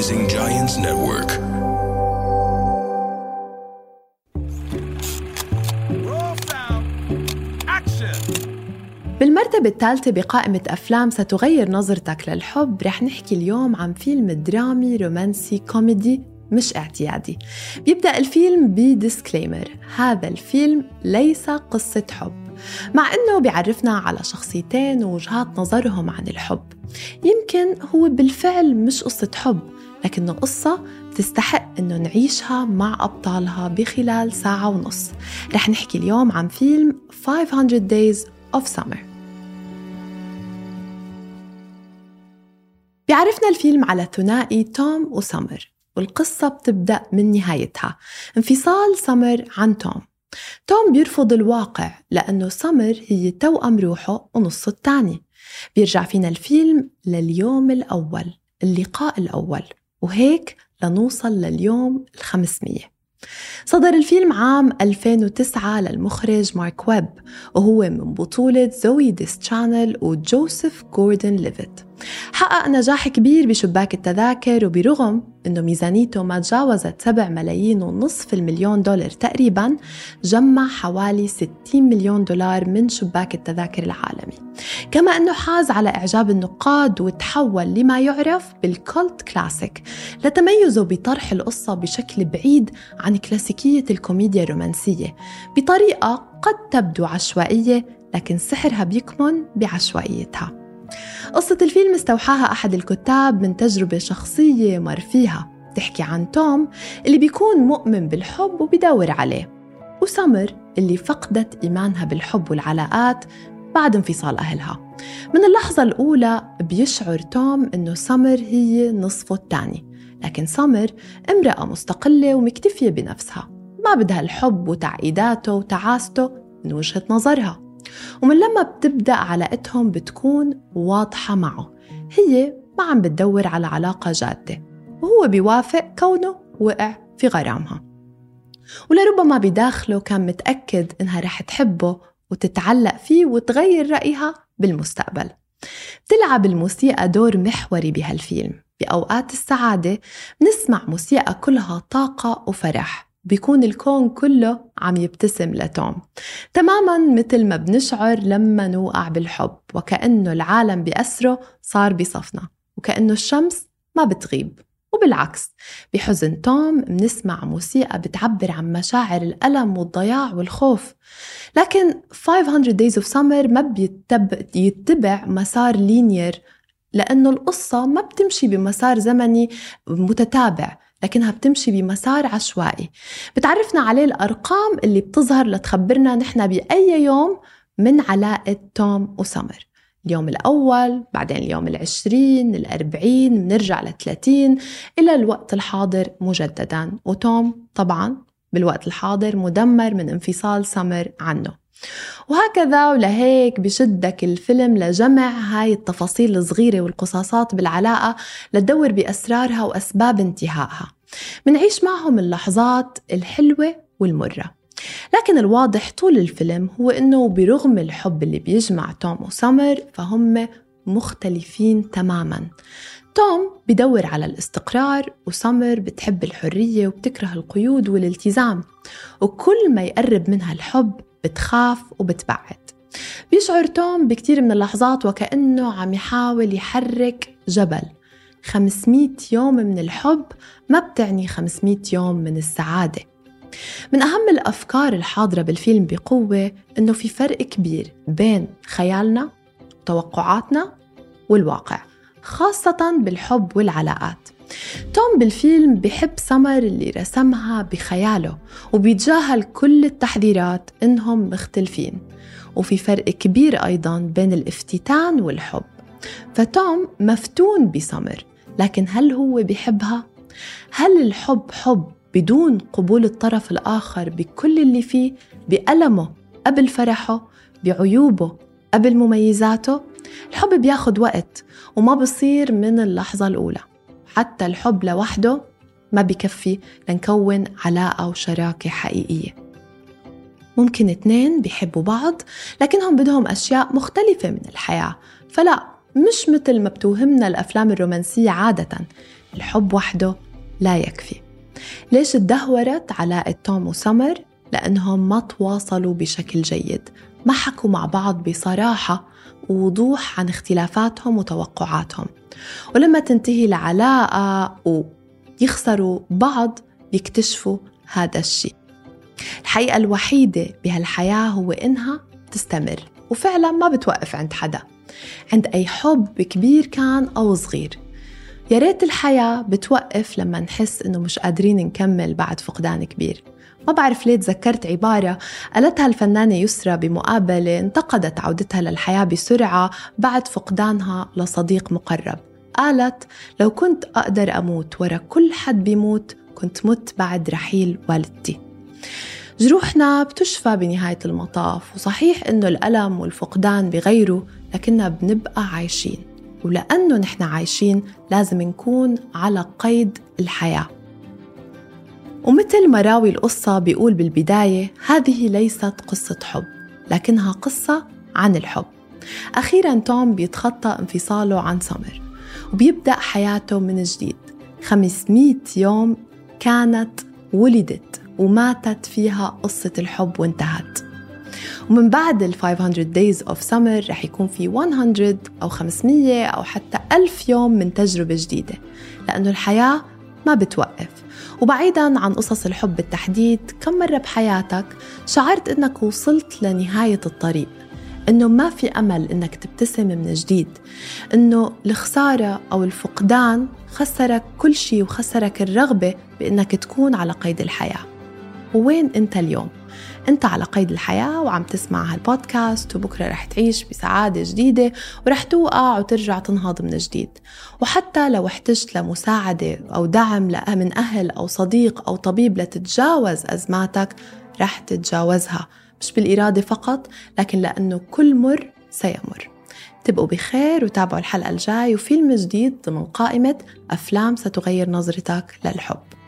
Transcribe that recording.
Rising Giants Network. بالمرتبة الثالثة بقائمة أفلام ستغير نظرتك للحب رح نحكي اليوم عن فيلم درامي رومانسي كوميدي مش اعتيادي. بيبدأ الفيلم ب disclaimer. هذا الفيلم ليس قصة حب مع أنه بيعرفنا على شخصيتين ووجهات نظرهم عن الحب. يمكن هو بالفعل مش قصة حب لكنه قصة تستحق أنه نعيشها مع أبطالها بخلال ساعة ونص. رح نحكي اليوم عن فيلم 500 Days of Summer. بيعرفنا الفيلم على ثنائي توم وسمر والقصة بتبدأ من نهايتها. انفصال سمر عن توم. توم بيرفض الواقع لأنه سمر هي توأم روحه ونصه الثاني. بيرجع فينا الفيلم لليوم الأول اللقاء الأول. وهيك لنوصل لليوم الخمسمية. صدر الفيلم عام 2009 للمخرج مارك ويب وهو من بطولة زوي ديستشانل وجوزيف جوردن ليفيت. حقق نجاح كبير بشباك التذاكر وبرغم أنه ميزانيته ما تجاوزت 7 ملايين ونصف المليون دولار تقريبا جمع حوالي 60 مليون دولار من شباك التذاكر العالمي. كما أنه حاز على إعجاب النقاد وتحول لما يعرف بالكولت كلاسيك لتميزه بطرح القصة بشكل بعيد عن كلاسيكية الكوميديا الرومانسية بطريقة قد تبدو عشوائية لكن سحرها بيكمن بعشوائيتها. قصة الفيلم استوحاها أحد الكتاب من تجربة شخصية مر فيها تحكي عن توم اللي بيكون مؤمن بالحب وبيدور عليه وسمر اللي فقدت إيمانها بالحب والعلاقات بعد انفصال أهلها. من اللحظة الأولى بيشعر توم إنه سمر هي نصفه الثاني لكن سمر امرأة مستقلة ومكتفية بنفسها ما بدها الحب وتعقيداته وتعاسته من وجهة نظرها. ومن لما بتبدأ علاقتهم بتكون واضحة معه هي ما عم بتدور على علاقة جادة وهو بيوافق كونه وقع في غرامها. ولربما بداخله كان متأكد إنها رح تحبه وتتعلق فيه وتغير رأيها بالمستقبل. بتلعب الموسيقى دور محوري بهالفيلم. بأوقات السعادة بنسمع موسيقى كلها طاقة وفرح. بيكون الكون كله عم يبتسم لتوم. تماما مثل ما بنشعر لما نوقع بالحب وكأنه العالم بأسره صار بصفنا وكأنه الشمس ما بتغيب. وبالعكس بحزن توم بنسمع موسيقى بتعبر عن مشاعر الألم والضياع والخوف. لكن 500 Days of Summer ما بيتبع مسار لينير لأنه القصة ما بتمشي بمسار زمني متتابع لكنها بتمشي بمسار عشوائي. بتعرفنا عليه الأرقام اللي بتظهر لتخبرنا نحن بأي يوم من علاقة توم وسمر. اليوم الأول بعدين اليوم العشرين الأربعين بنرجع لثلاثين إلى الوقت الحاضر مجددا. وتوم طبعا بالوقت الحاضر مدمر من انفصال سمر عنه. وهكذا ولهيك بشدك الفيلم لجمع هاي التفاصيل الصغيرة والقصاصات بالعلاقة لتدور بأسرارها وأسباب انتهائها. منعيش معهم اللحظات الحلوة والمرة. لكن الواضح طول الفيلم هو إنه برغم الحب اللي بيجمع توم وسمر فهم مختلفين تماما. توم بدور على الاستقرار وسمر بتحب الحرية وبتكره القيود والالتزام. وكل ما يقرب منها الحب بتخاف وبتبعد. بيشعر توم بكتير من اللحظات وكأنه عم يحاول يحرك جبل. 500 يوم من الحب ما بتعني 500 يوم من السعادة. من أهم الأفكار الحاضرة بالفيلم بقوة إنه في فرق كبير بين خيالنا وتوقعاتنا والواقع خاصة بالحب والعلاقات. توم بالفيلم بحب سمر اللي رسمها بخياله وبيتجاهل كل التحذيرات إنهم مختلفين. وفي فرق كبير أيضا بين الافتتان والحب. فتوم مفتون بسمر لكن هل هو بحبها؟ هل الحب حب بدون قبول الطرف الآخر بكل اللي فيه بألمه قبل فرحه بعيوبه قبل مميزاته الحب بياخد وقت وما بصير من اللحظة الأولى. حتى الحب لوحده ما بكفي لنكون علاقة وشراكة حقيقية. ممكن اتنين بيحبوا بعض لكنهم بدهم أشياء مختلفة من الحياة. فلا مش مثل ما بتوهمنا الأفلام الرومانسية عادة. الحب وحده لا يكفي. ليش تدهورت علاقة توم وسمر؟ لأنهم ما تواصلوا بشكل جيد ما حكوا مع بعض بصراحة ووضوح عن اختلافاتهم وتوقعاتهم. ولما تنتهي العلاقة ويخسروا بعض بيكتشفوا هذا الشيء. الحقيقة الوحيدة بهالحياة هو إنها تستمر وفعلا ما بتوقف عند حدا. عند أي حب كبير كان أو صغير. يا ريت الحياة بتوقف لما نحس إنه مش قادرين نكمل بعد فقدان كبير. ما بعرف ليه تذكرت عبارة قالتها الفنانة يسرى بمقابلة انتقدت عودتها للحياة بسرعة بعد فقدانها لصديق مقرب. قالت لو كنت أقدر أموت ورا كل حد بيموت كنت مت بعد رحيل والدتي. جروحنا بتشفى بنهاية المطاف وصحيح إنه الألم والفقدان بغيره لكننا بنبقى عايشين. ولأنه نحن عايشين لازم نكون على قيد الحياة. ومثل ما راوي القصة بيقول بالبداية هذه ليست قصة حب لكنها قصة عن الحب. أخيرا توم بيتخطى انفصاله عن سمر وبيبدأ حياته من جديد. 500 يوم كانت ولدت وماتت فيها قصة الحب وانتهت. ومن بعد ال 500 days of summer رح يكون في 100 أو 500 أو حتى 1000 يوم من تجربة جديدة لأنه الحياة ما بتوقف. وبعيدا عن قصص الحب بالتحديد كم مرة بحياتك شعرت إنك وصلت لنهاية الطريق؟ إنه ما في أمل إنك تبتسم من جديد. إنه الخسارة أو الفقدان خسرك كل شيء وخسرك الرغبة بإنك تكون على قيد الحياة. وين أنت اليوم؟ أنت على قيد الحياة وعم تسمع هالبودكاست وبكرة رح تعيش بسعادة جديدة ورح توقع وترجع تنهض من جديد. وحتى لو احتجت لمساعدة أو دعم من أهل أو صديق أو طبيب لتتجاوز أزماتك رح تتجاوزها. مش بالإرادة فقط لكن لأنه كل مر سيمر. تبقوا بخير وتابعوا الحلقة الجاي وفيلم جديد ضمن قائمة أفلام ستغير نظرتك للحب.